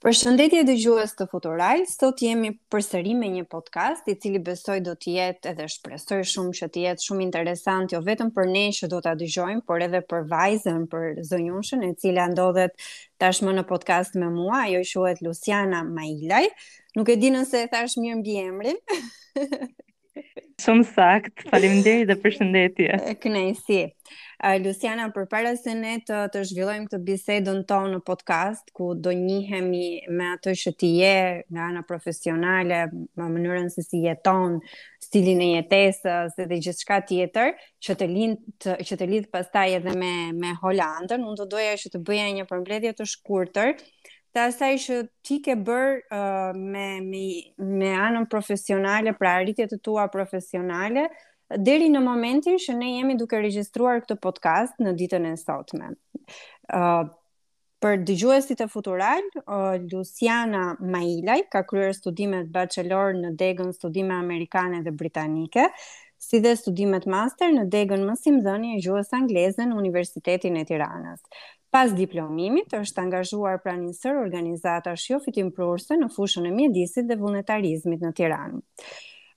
Përshëndetje dëgjues të Futural, sot jemi përsëri me një podcast i cili besoj do të jetë edhe shpresoj shumë që të jetë shumë interesant jo vetëm për ne që do ta dëgjojmë, por edhe për vajzën, për zonjushën e cila ndodhet tashmë në podcast me mua, ajo quhet Luciana Mailaj. Nuk e di nëse e thash mirë mbiemrin. Shumë sakt, faleminderit dhe përshëndetje. Kënaqësi. Luciana, përpara se ne të të zhvillojmë këtë bisedën tonë në podcast ku do të njihemi me atë që ti je nga ana profesionale, me mënyrën se si jeton, stilin e jetesës dhe gjithçka tjetër që të lind të, që të lidh pastaj edhe me me Holandën, unë do doja që të bëja një përmbledhje të shkurtër të asaj që ti ke bërë uh, me me me anën profesionale, pra arritjet e tua profesionale deri në momentin që ne jemi duke regjistruar këtë podcast në ditën e sotme. ë uh, Për dëgjuesit e Futural, uh, Luciana Mailaj ka kryer studimet bachelor në degën studime amerikane dhe britanike, si dhe studimet master në degën mësimdhënie e gjuhës angleze në Universitetin e Tiranës. Pas diplomimit, është angazhuar pranë një sërë organizatash jofitimprurëse në fushën e mjedisit dhe vullnetarizmit në Tiranë.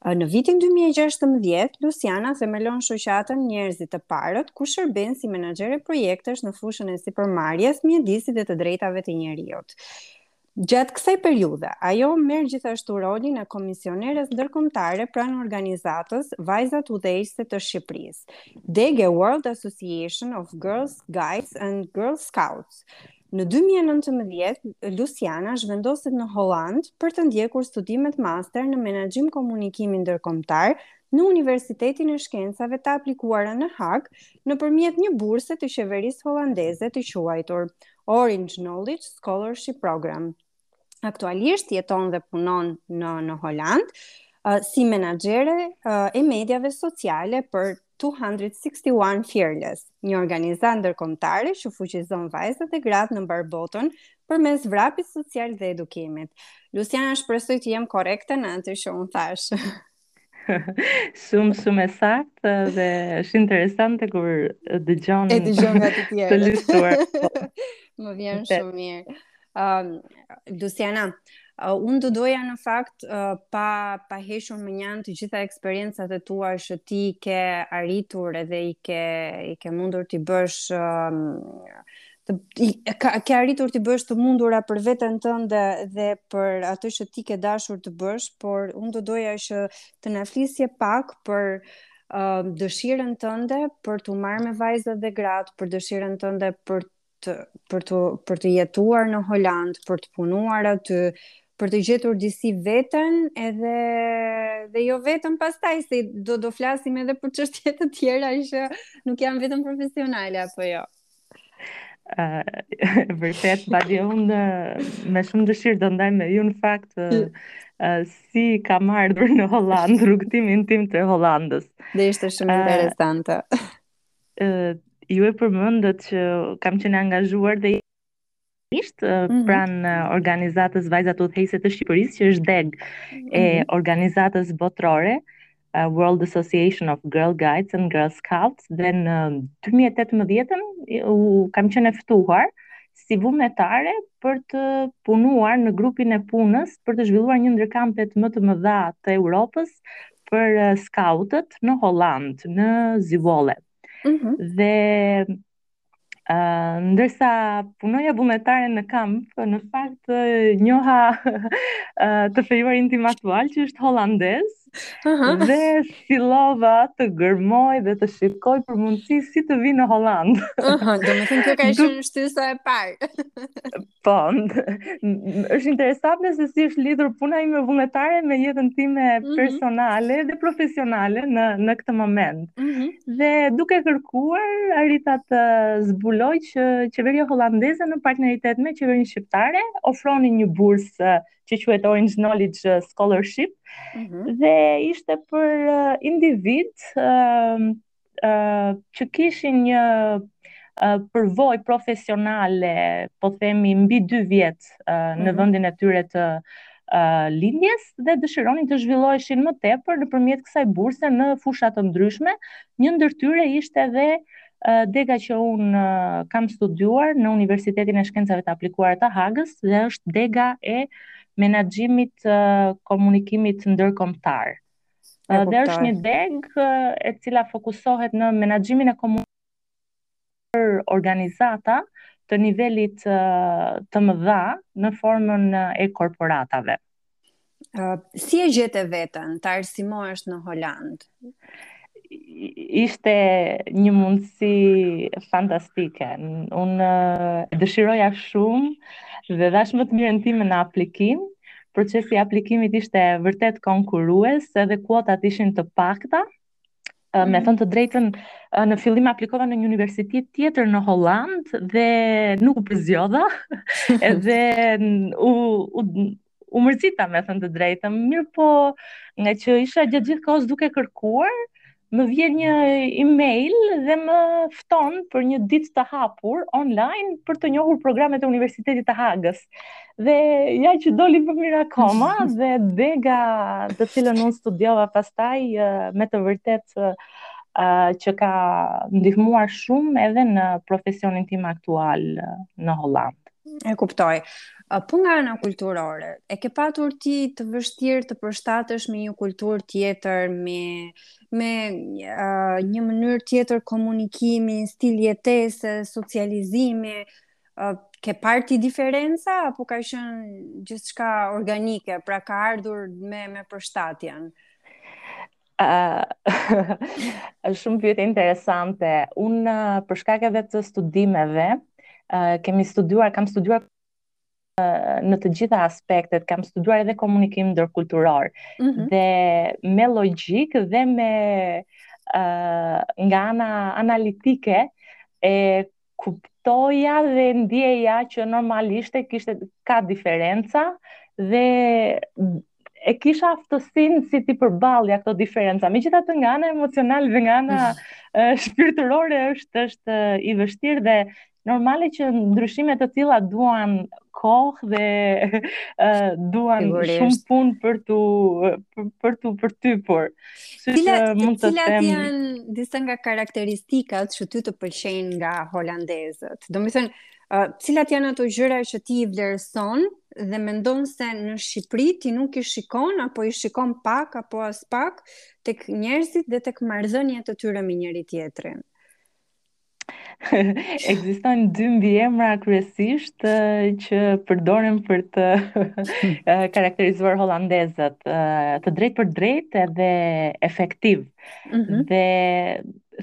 Në vitin 2016, Luciana themelon shoqatën Njerëzit të Parët, ku shërben si menaxhere projektesh në fushën e sipërmarrjes, mjedisit dhe të drejtave të njeriut. Gjatë kësaj periudhe, ajo merr gjithashtu rolin e komisioneres ndërkombëtare pranë organizatës Vajzat Udhëheqëse të Shqipërisë, degë e World Association of Girls Guides and Girl Scouts. Në dy mijë e nëntëmbëdhjetë, Luciana zhvendoset në Holandë për të ndjekur studimet master në Menaxhim Komunikimi Ndërkombëtar në Universitetin e Shkencave të Aplikuara në Hagë nëpërmjet një burse të qeverisë holandeze të quajtur Orange Knowledge Scholarship Program. Aktualisht jeton dhe punon në në Holandë uh, si menaxhere uh, e mediave sociale për 261 Fearless, një organizatë ndërkombëtare që fuqizon vajzat e gratë në mbarë botën përmes vrapit social dhe edukimit. Luciana, shpresoj të jem korrekte në atë që unë thash. Shumë, shumë e saktë dhe është interesante kur dëgjon E dëgjon nga të tjerët. Po, Më vjen vërtet. shumë mirë. Um, Luciana, uh, unë do doja në fakt uh, pa pa hequr mënjanë të gjitha eksperiencat e tua që ti i ke arritur edhe i ke i ke mundur t'i bësh um, të ka ke arritur të t'i bësh të mundura për veten tënde dhe për atë që ti ke dashur të bësh, por unë do doja që të na flisje pak për uh, dëshirën tënde për t'u marrë me vajzat dhe gratë, për dëshirën tënde për të për të për të jetuar në Holandë, për të punuar aty, për të gjetur disi veten edhe dhe jo vetëm pastaj se do do flasim edhe për çështje të tjera që nuk janë vetëm profesionale apo jo. Uh, vërtet, badi unë me shumë dëshirë do ndaj me ju në fakt uh, uh, si kam ardhur në Holandë, rrugëtimin tim të Holandës. Dhe ishte shumë interesante. Uh, ju e përmendët që kam qenë e angazhuar dhe Ishte mm -hmm. pranë organizatës Vajzat Udhëheqëse të Shqipërisë, që është degë e mm -hmm. organizatës botërore, uh, World Association of Girl Guides and Girl Scouts dhe në 2018-ën unë kam qenë e ftuar si vullnetare për të punuar në grupin e punës për të zhvilluar një ndër kampet më të mëdha të Europës për uh, skautët në Holland, në Zeewolde. Mm -hmm. Dhe ndërsa punoja vullnetare në kamp, në fakt njoha të fejuarin tim aktual që është holandez. Aha. Dhe fillova të gërmoj dhe të shikoj për mundësi si të vij në Holandë. Aha, domethënë kjo ka qenë shtysa e parë. Po, është interesante se si është lidhur puna ime vullnetare me jetën time mhm. personale dhe profesionale në në këtë moment. Mm -hmm. Dhe duke kërkuar arrita të zbuloj që qeveria holandeze në partneritet me qeverinë shqiptare ofronin një bursë që quhet Orange Knowledge Scholarship mm -hmm. dhe ishte për individë që kishin një përvojë profesionale, po themi mbi dy vjet në mhm. vendin e tyre të lindjes dhe dëshironin të zhvilloheshin më tepër nëpërmjet kësaj burse në fusha të ndryshme. Një ndër tyre ishte dhe dega që unë kam studiuar në Universitetin e Shkencave të Aplikuara të Hagës dhe është dega e menaxhimit të komunikimit ndërkombëtar. Dhe është një degë e cila fokusohet në menaxhimin e komunikimit për organizata të nivelit të mëdha në formën e korporatave. Si e gjete veten të arsimohesh në Holandë? Ishte një mundësi fantastike. Unë dëshiroja shumë dhe dhashë më të mirën time në aplikim, Procesi i aplikimit ishte vërtet konkurrues, edhe kuotat ishin të pakta. Mm -hmm. Me thënë të drejtën, në fillim aplikova në një universitet tjetër në Holandë dhe nuk u përzgjodha. edhe u, u, u mërzita me thënë të drejtën. Mirëpo, ngaqë isha gjatë gjithë kohës duke kërkuar, Më vjen një email dhe më fton për një ditë të hapur online për të njohur programet e Universitetit të Hagës. Dhe ja që doli më mirë akoma dhe dega të cilën unë studiova pastaj me të vërtetë që ka ndihmuar shumë edhe në profesionin tim aktual në Holandë. E kuptoj. Po nga ana kulturore, e ke patur ti të vështirë të përshtatesh me një kulturë tjetër, me me uh, një mënyrë tjetër komunikimi, stil jetese, socializimi, uh, ke parë ti diferenca apo ka qenë gjithçka organike, pra ka ardhur me me përshtatjen? Uh, është shumë pyetje interesante. Unë uh, për shkak edhe të studimeve, uh, kemi studiuar, kam studiuar uh, në të gjitha aspektet, kam studiuar edhe komunikim ndërkulturor. Mm -hmm. Dhe me logjikë dhe me uh, nga ana analitike e kuptoja dhe ndjeja që normalisht e kishte ka diferenca dhe e kisha aftësinë si t'i përballja këto diferenca. Megjithatë nga ana emocionale dhe nga ana mm. shpirtërore është është e vështirë dhe normale që ndryshime të tilla duan kohë dhe uh, duan shumë punë për t'u për, për t'u përtypur. Kështu që mund të them. Cilat janë disa nga karakteristikat që ty të pëlqejnë nga holandezët. Domethënë, uh, cilat janë ato gjëra që ti i vlerëson dhe mendon se në Shqipëri ti nuk i shikon apo i shikon pak apo aspak tek njerëzit dhe tek marrëdhëniet e tyre me njëri-tjetrin. Ekzistojnë dy mbiemra kryesisht që përdoren për të karakterizuar holandezët, të drejtpërdrejtë dhe efektivë. Mm -hmm. Dhe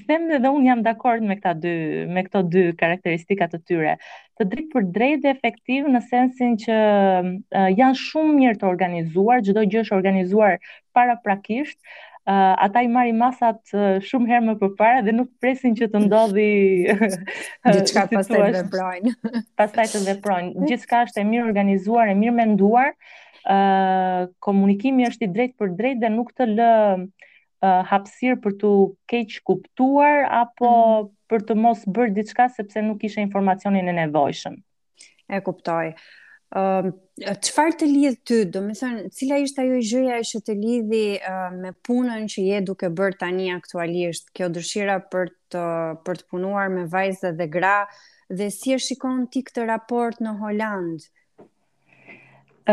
them edhe unë jam dakord me këta dy, me këto dy karakteristika të tyre. Të drejtpërdrejtë dhe efektivë në sensin që uh, janë shumë mirë të organizuar, çdo gjë është organizuar paraprakisht, uh, ata i marrin masat uh, shumë herë më përpara dhe nuk presin që të ndodhë diçka, pastaj të veprojnë. pastaj të veprojnë. Gjithçka është e mirëorganizuar, e mirëmenduar. ë uh, komunikimi është i drejtpërdrejtë dhe nuk të lë uh, hapësirë për t'u keqkuptuar apo mm. për të mos bërë diçka sepse nuk kishe informacionin e nevojshëm. E kuptoj. Ëm uh, çfarë të lidh ty? Domethënë, cila ishte ajo gjëja që të lidhi uh, me punën që je duke bërë tani aktualisht? Kjo dëshira për të për të punuar me vajza dhe gra dhe si e shikon ti këtë raport në Holandë?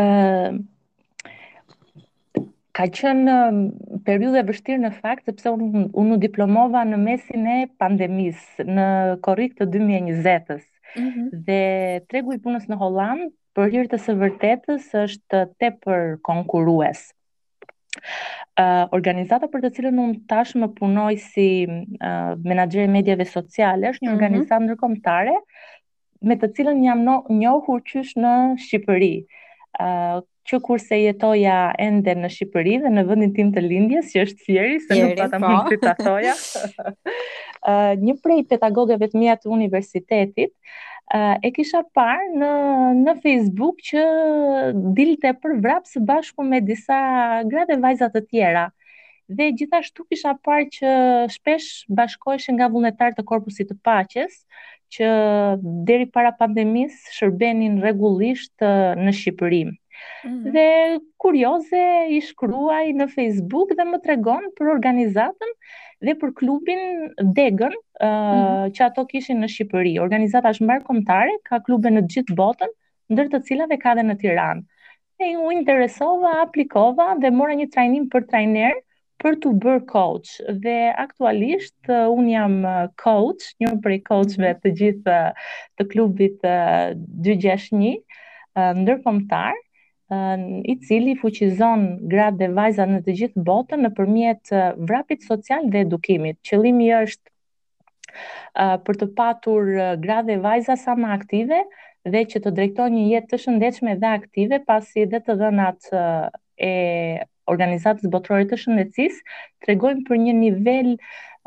Ëm uh, Ka qenë periudhë e vështirë në fakt, sepse unë un u diplomova në mesin e pandemisë, në korrik të 2020-ës. Mm -hmm. Dhe tregu i punës në Holandë, për hir të së vërtetës, është tepër konkurrues. Uh, organizata për të cilën unë tashmë punoj si uh, menaxhere e mediave sociale është një mm -hmm. organizatë ndërkombëtare me të cilën jam njohur qysh në Shqipëri. Uh, që kurse jetoja ende në Shqipëri dhe në vendin tim të lindjes, që është Fieri, se nuk pata po. mundësi ta thoja. uh, një prej pedagogeve të mia të universitetit, uh, e kisha parë në në Facebook që dilte për vrap së bashku me disa gra dhe vajza të tjera. Dhe gjithashtu kisha parë që shpesh bashkoheshin nga vullnetarë të Korpusit të Paqes, që deri para pandemisë shërbenin rregullisht në Shqipëri. Mm -hmm. Dhe kurioze i shkruaj në Facebook dhe më tregon për organizatën dhe për klubin, degën uh, mm -hmm. që ato kishin në Shqipëri. Organizata është mbarëkombëtare, ka klube në gjithë botën, ndër të cilave ka dhe në Tiranë. E u interesova, aplikova dhe mora një trajnim për trajnere, për t'u bërë coach dhe aktualisht unë jam coach, një prej coachve të gjithë të klubit 261 ndërkombëtar, i cili fuqizon gratë dhe vajzat në të gjithë botën nëpërmjet vrapit social dhe edukimit. Qëllimi është për të patur gra dhe vajza sa më aktive dhe që të drejtojnë një jetë të shëndetshme dhe aktive, pasi dhe të dhënat e Organizatës Botërore të Shëndetësisë, tregojnë për një nivel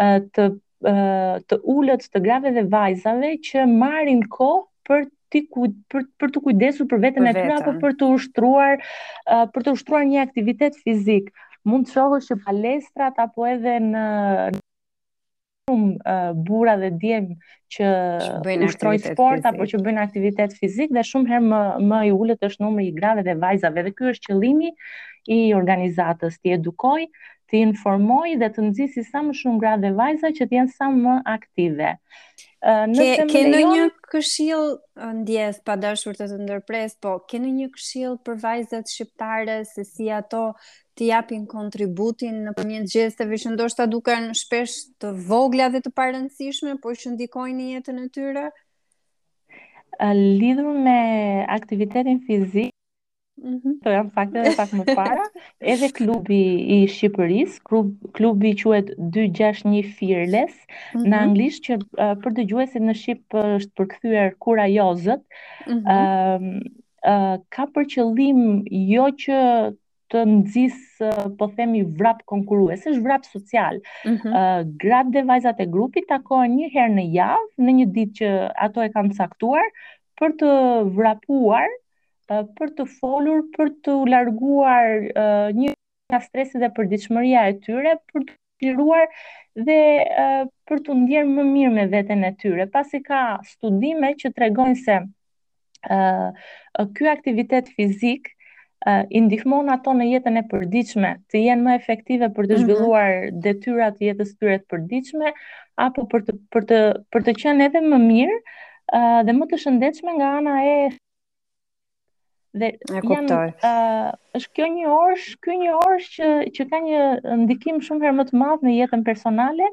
të të ulët të grave dhe vajzave që marrin kohë për t'u ku, për për t'u kujdesur për veten e tyre apo për të ushtruar uh, për të ushtruar një aktivitet fizik. Mund të shohësh që palestrat apo edhe në shumë burra dhe djem që ushtrojnë sport apo që bëjnë aktivitet fizik dhe shumë herë më më i ulët është numri i grave dhe vajzave dhe ky është qëllimi i organizatës t'i edukojë, t'i informojë dhe të nxisë sa më shumë gra dhe vajza që të jenë sa më aktive. Nëse ke, ke ndonjë këshillë, ndjesë, pa dashur të të ndërpres, po ke ndonjë këshillë për vajzat shqiptare se si ato të japin kontributin nëpërmjet gjesteve që ndoshta duken shpesh të vogla dhe të parëndësishme, por që ndikojnë në jetën e tyre? Lidhur me aktivitetin fizik, Mm -hmm. E tha në fakt edhe pak më para. Edhe klubi i Shqipërisë, klub, klubi quhet 261 Fearless, mm -hmm. në mhm. anglisht që uh, për dëgjuesit në shqip është përkthyer kurajozët. Mm -hmm. uh, uh, ka për qëllim jo që të nxis po themi vrap konkurrues, është vrap social. Ëh mm -hmm. uh, gratë dhe vajzat e grupit takohen një herë në javë, në një ditë që ato e kanë caktuar për të vrapuar, uh, për të folur, për t'u larguar uh, një nga stresi dhe përditshmëria e tyre, për të inspiruar dhe për t'u ndjerë më mirë me veten e tyre, pasi ka studime që tregojnë se ky aktivitet fizik i ndihmon ato në jetën e përditshme, të jenë më efektive për të mhm. zhvilluar mm -hmm. detyrat e jetës së tyre të përditshme apo për të për të për të qenë edhe më mirë uh, dhe më të shëndetshme nga ana e Dhe ë uh, është kjo një orë, ky një orë që që ka një ndikim shumë herë më të madh në jetën personale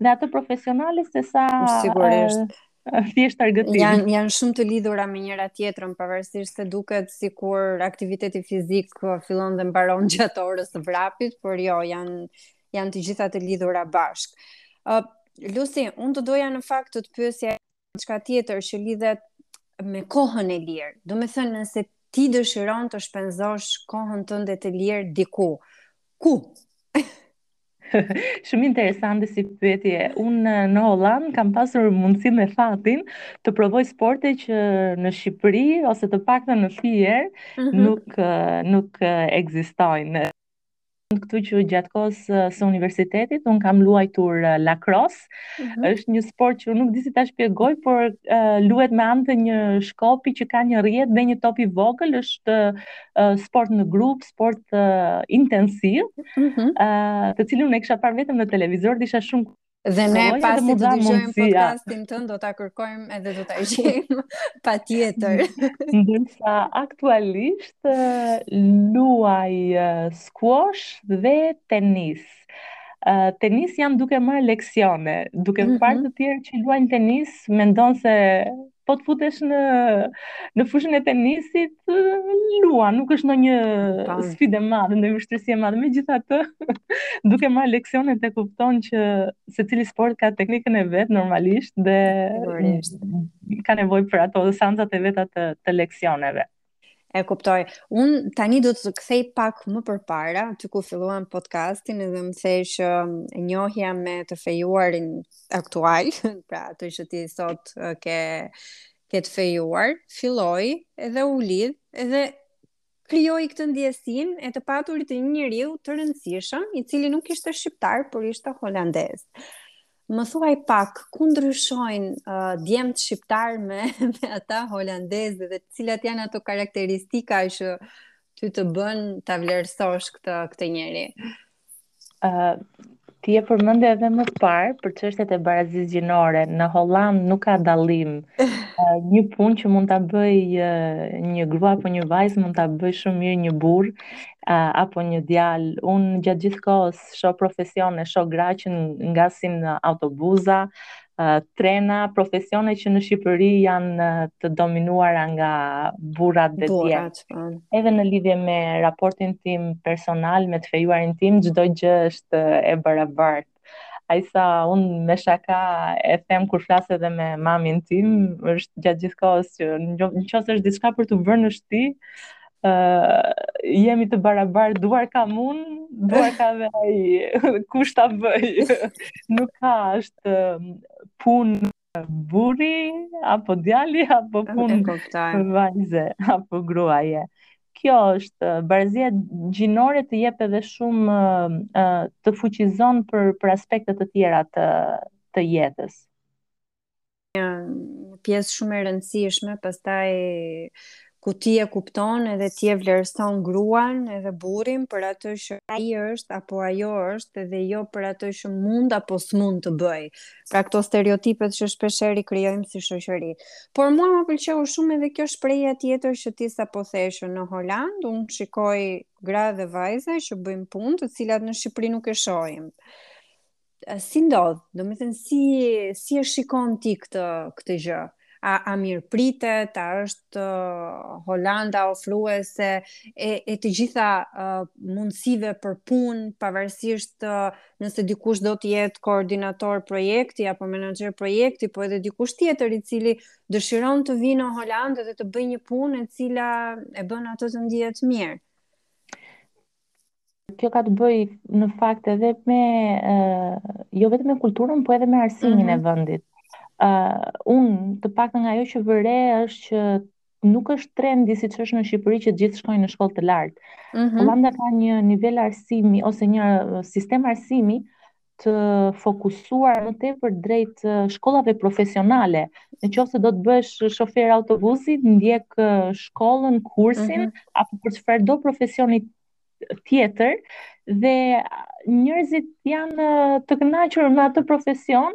dhe atë profesionale sesa sigurisht uh, thjesht argëtim. Janë janë shumë të lidhura me njëra-tjetrën, pavarësisht se duket sikur aktiviteti fizik fillon dhe mbaron gjatë orës së vrapit, por jo, janë janë të gjitha të lidhura bashkë. Ë uh, Lucy, unë do doja në fakt të të pyesja diçka tjetër që lidhet me kohën e lirë. Domethënë nëse ti dëshiron të shpenzosh kohën tënde të lirë diku, ku? Shumë interesante si pyetje. Unë eh, në Holandë kam pasur mundësin dhe fatin të provoj sporte që në Shqipëri ose të paktën në Fier mm -hmm. nuk eh, nuk eh, ekzistojnë. Kështu që gjatë kohës së universitetit unë kam luajtur lakros. Mm -hmm. Është një sport që nuk di si ta shpjegoj, por uh, luhet me anë të një shkopi që ka një rrjetë dhe një top i vogël, është uh, sport në grup, sport uh, intensiv, mm -hmm. uh, të cilin unë e kisha parë vetëm në televizor, isha shumë Dhe ne pasi të dëgjojmë podcastin tënd do ta kërkojmë edhe do ta gjejmë patjetër. Ndërsa aktualisht luaj squash dhe tenis. Uh, tenis jam duke marrë leksione, duke mm -hmm. parë të tjerë që luajnë tenis, mendon se po të futesh në në fushën e tenisit, luan, nuk është ndonjë sfidë e madhe, ndonjë vështirësi e madhe. Megjithatë, duke marrë leksionet e kupton që secili sport ka teknikën e vet normalisht dhe ka nevojë për ato seancat e veta të, të leksioneve. E kuptoj. Un tani do të kthej pak më përpara, aty ku filluam podcastin dhe më thej që e njohja me të fejuarin aktual, pra atë që ti sot e ke të fejuar, filloi edhe u lidh edhe krijoi këtë ndjesinë e të paturit të një njeriu të rëndësishëm, i cili nuk ishte shqiptar, por ishte holandez. Më thuaj pak, ku ndryshojnë uh, djemtë shqiptarë me, me ata holandezë dhe cilat janë ato karakteristika që ty të bën ta vlerësosh këtë, këtë njeri? Uh, ti e përmende edhe më parë për çështjet e barazisë gjinore. Në Hollandë nuk ka dallim. Uh, një punë që mund ta bëj uh, një grua apo një vajzë, mund ta bëj shumë mirë një burrë uh, apo një djalë. Unë gjatë gjithë kohës shoh profesione, shoh gra që ngasin autobuza, trena, profesione që në Shqipëri janë të dominuara nga burrat dhe djemt. Po. Edhe në lidhje me raportin tim personal me të fejuarin tim, çdo gjë është e barabartë. Aq sa un me shaka e them kur flas edhe me mamin tim, është gjatë gjithë kohës që nëse është diçka për t'u bërë në shtëpi, uh, jemi të barabartë, duar kam un, duar ka dhe ai, kush ta bëj? Nuk ka është punë burri apo djali apo punë vajze apo gruaje. Kjo është barazia gjinore të jep edhe shumë të fuqizon për për aspekte të tjera të të jetës. një një pjesë shumë e rëndësishme, pastaj ku ti e kupton edhe ti e vlerëson gruan edhe burrin për atë që ai është apo ajo është dhe jo për atë që mund apo s'mund të bëj. Pra këto stereotipet që shpesh herë i krijojmë si shoqëri. Por mua më pëlqeu shumë edhe kjo shprehja tjetër që ti sapo the që në Holandë un shikoj gra dhe vajza që bëjnë punë të cilat në Shqipëri nuk e shohim. si ndodh? Domethënë, si, si e shikon ti këtë, këtë gjë? A, a mirëpritet, a është uh, Holanda ofruese e, e të gjitha uh, mundësive për punë, pavarësisht uh, nëse dikush do të jetë koordinator projekti apo menaxher projekti, po edhe dikush tjetër i cili dëshiron të vijë në Holandë dhe të bëjë një punë e cila e bën atë të ndihet mirë. Kjo ka të bëjë në fakt edhe me jo vetëm me kulturën, por edhe me arsimin mm -hmm. e mhm. vendit. Ë uh, un të paktën nga ajo që vërej është që nuk është trendi siç është në Shqipëri që të gjithë shkojnë në shkollë të lartë. Mm -hmm. Holanda ka një nivel arsimi ose një sistem arsimi të fokusuar më tepër drejt shkollave profesionale. Në qoftë se do të bëhesh shofer autobusi, ndjek shkollën, kursin, mm -hmm. apo për çfarëdo profesioni tjetër, dhe njerëzit janë të kënaqur me atë profesion,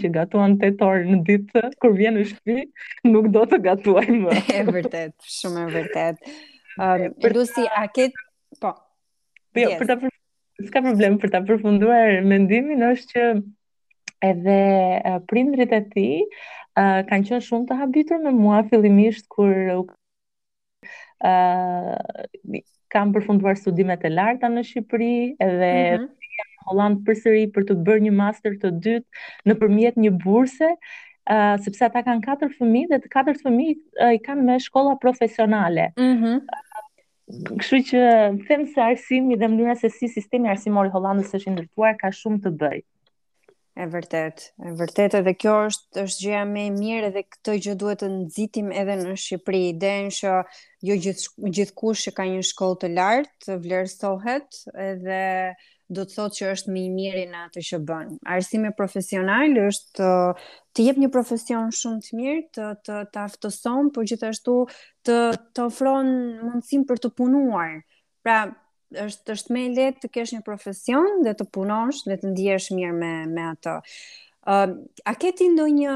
që gatuan 8 orë në ditë, kur vjen në shtëpi, nuk do të gatuaj më. e vërtetë, shumë e vërtetë. Um, për Lucy, a ke po? Po, jo, yes. për ta për... s'ka problem për ta përfunduar mendimin është që edhe uh, prindërit e tij uh, kanë qenë shumë të habitur me mua fillimisht kur u Uh, kam përfunduar studimet e larta në Shqipëri edhe mm -hmm. jam në Holland përsëri për të bërë një master të dytë nëpërmjet një burse uh, sepse ata kanë katër fëmijë dhe të katërt fëmijët uh, i kanë me shkolla profesionale. Mhm. Mm Kështu që them se arsimi dhe mënyra se si sistemi arsimor i Hollandës është i ndërtuar ka shumë të bëjë. E vërtetë, e vërtetë edhe kjo është është gjëja më e mirë dhe këtë gjë duhet të nxitim edhe në Shqipëri. Idenë që jo gjithë gjithkush që ka një shkollë të lartë vlerësohet edhe do të thotë që është më i miri në atë që bën. Arsimi profesional është të jep një profesion shumë të mirë, të të të aftëson, por gjithashtu të të ofron mundësinë për të punuar Pra, është është më e lehtë të kesh një profesion dhe të punosh dhe të ndihesh mirë me me atë. Ë, uh, a ke ti ndonjë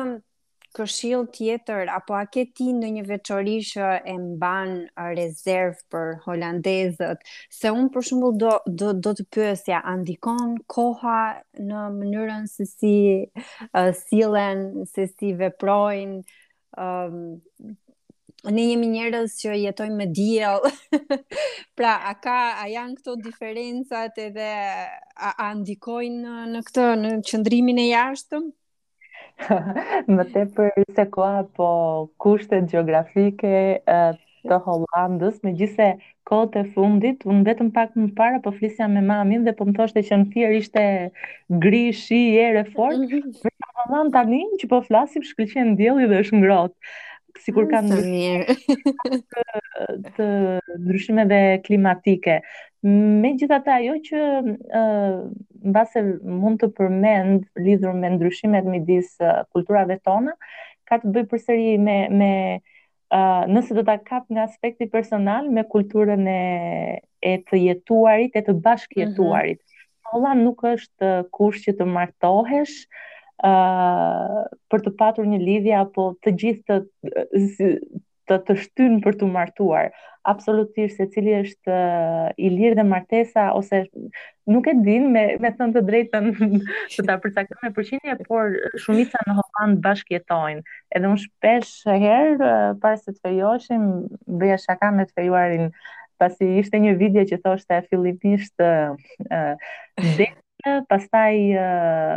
këshillë tjetër apo a ke ti ndonjë veçori që e mban rezervë për holandezët? Se unë për shembull do do do të pyesja, a ndikon koha në mënyrën se si uh, sillen, se si veprojnë? ne jemi njerëz që jetojmë me diell. pra, a ka a janë këto diferencat edhe a, a ndikojnë në këtë në qëndrimin e jashtëm? më tepër se koha po kushtet gjeografike të Hollandës, megjithëse kohët e fundit, unë vetëm pak më parë po flisja me mamin dhe po më thoshte që në Fier ishte gri, shi, erë fort. Mhm. Vërtet në Hollandë tani që po flasim shkëlqen dielli dhe është ngrohtë. Sikur kanë të mirë të ndryshimeve klimatike. Megjithatë ajo që ë uh, mbase mund të përmend lidhur me ndryshimet midis kulturave tona, ka të bëjë përsëri me me uh, nëse do ta kap nga aspekti personal me kulturën e e të jetuarit, e të bashkëjetuarit. Mm -hmm. Holla nuk është kusht që të martohesh, ë uh, për të patur një lidhje apo të gjithë të të të shtyn për t'u martuar. Absolutisht secili është uh, i lirë dhe martesa ose Nuk e din me me thënë të drejtën të ta përcaktoj me përqindje, por shumica në Holland bashkë jetojnë. Edhe unë shpesh herë para se të fejoheshim, bëja shaka me të fejuarin pasi ishte një video që thoshte fillimisht dhe pastaj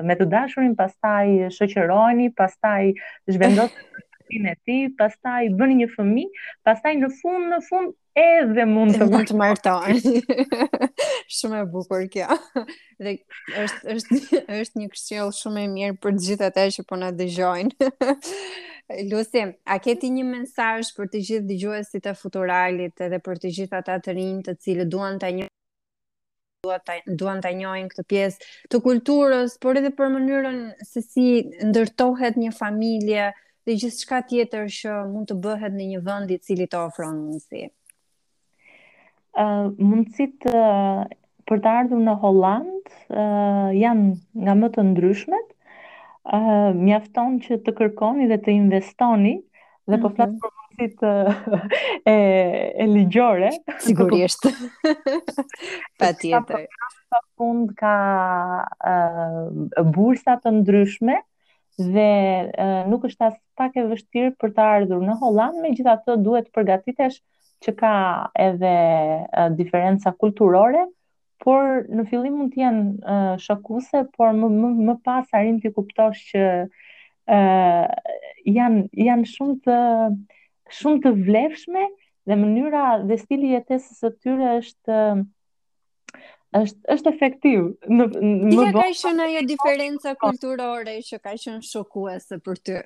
me të dashurin, pastaj shoqëroheni, pastaj zhvendoseni te shtëpia e tij, pastaj bëni një fëmijë, pastaj në fund në fund edhe mund të mund të martoheni. shumë e bukur kjo. Dhe është është është një këshillë shumë e mirë për të gjithë ata që po na dëgjojnë. Lusi, a ke ti një mesazh për të gjithë dëgjuesit e Futuralit edhe për të gjithë ata të rinj të cilët duan ta nj duan ta njohin këtë pjesë të kulturës, por edhe për mënyrën se si ndërtohet një familje dhe gjithçka tjetër që mund të bëhet në një vend i cili të ofron mundësi. Uh, mundësitë uh, për të ardhur në Holland uh, janë nga më të ndryshmet, uh, mjafton që të kërkoni dhe të investoni dhe po flas mhm. për mundësitë e, e ligjore. Sigurisht. patjetër. Pa fund ka uh, bursa të ndryshme dhe uh, nuk është aspak e vështirë për të ardhur në Hollandë, megjithatë duhet të përgatitesh që ka edhe uh, diferenca kulturore, por në fillim mund të jenë uh, shokuese, por më, më, më pas arrin t'i kuptosh që uh, janë, janë shumë të shumë të vlefshme dhe mënyra dhe stili i jetesës së tyre është është është efektiv në më bë. ka qenë ajo diferenca kulturore që ka qenë shokuese për ty.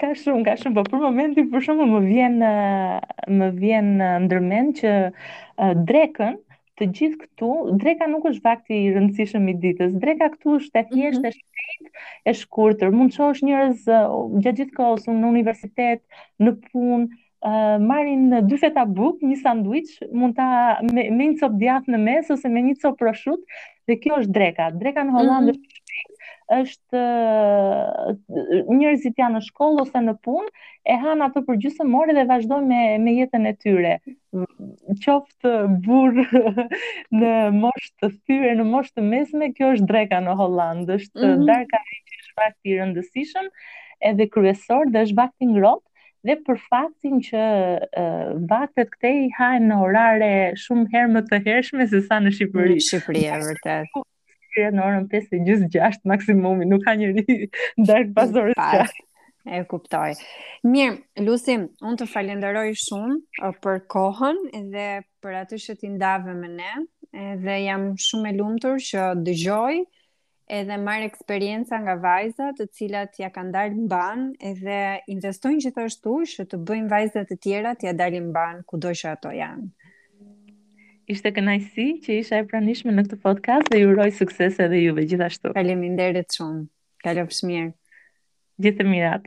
Ka shumë, ka shumë, po për momentin për shembull më vjen ë, më vjen ë, ndër mend që ë, drekën të gjithë këtu, dreka nuk është vakti i rëndësishëm i ditës. Dreka këtu është e thjeshtë, Mhm. e shpejtë, e shkurtër. Mund të shohësh njerëz ë, gjatë gjithë kohës, unë në universitet, në punë. Uh, marrin dy feta bukë, një sanduiç, mund ta me, me një copë djathë në mes ose me një copë proshutë dhe kjo është dreka. Dreka në Hollandë mm -hmm është njerëzit janë në shkollë ose në punë, e hanë atë për gjysmë ore dhe vazhdojnë me me jetën e tyre. Qoftë burrë në moshë të thyer, në moshë të mesme, kjo është dreka në Hollandë, është mm -hmm. darka që është vakti i rëndësishëm, edhe kryesor dhe është vakti i ngrohtë. dhe për faktin që vaktet këtej hahen në orare shumë herë më të hershme se sa në Shqipëri. Në Shqipëri, e vërtetë. Këtu në orën 5 e gjysmë, 6 maksimumi, nuk ka njeri darkë pas orës 6. E kuptoj. Mirë, Lucy, unë të falenderoj shumë për kohën dhe për atë që ti ndave me ne, dhe jam shumë e lumtur që dëgjoj edhe marr eksperienca nga vajza të cilat ia kanë dalë mbanë edhe investojnë gjithashtu që të bëjnë vajzat e tjera t'ia dalin mbanë kudo që ato janë. Ishte kënaqësi që isha e pranishme në këtë podcast dhe ju uroj suksese edhe juve gjithashtu. Faleminderit shumë. Kalofsh mirë. Gjithë të mirat.